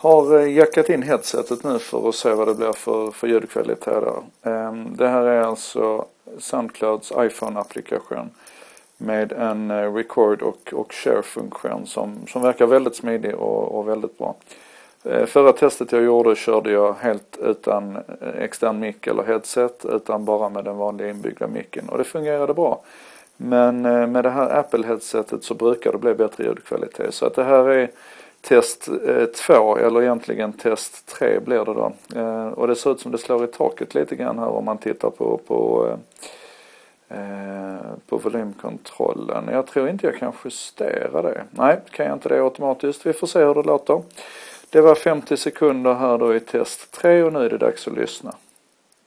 Har eh, jackat in headsetet nu för att se vad det blir för, för ljudkvalitet där. Ehm, det här är alltså Soundclouds iPhone-applikation med en eh, record och, och share-funktion som, som verkar väldigt smidig och, och väldigt bra. Eh, förra testet jag gjorde körde jag helt utan extern mick eller headset utan bara med den vanliga inbyggda micken och det fungerade bra. Men med det här Apple-headsetet så brukar det bli bättre ljudkvalitet så att det här är test 2 eh, eller egentligen test 3 blir det då. Eh, och det ser ut som det slår i taket lite grann här om man tittar på, på, eh, eh, på volymkontrollen. Jag tror inte jag kan justera det. Nej, kan jag inte det automatiskt. Vi får se hur det låter. Det var 50 sekunder här då i test 3 och nu är det dags att lyssna.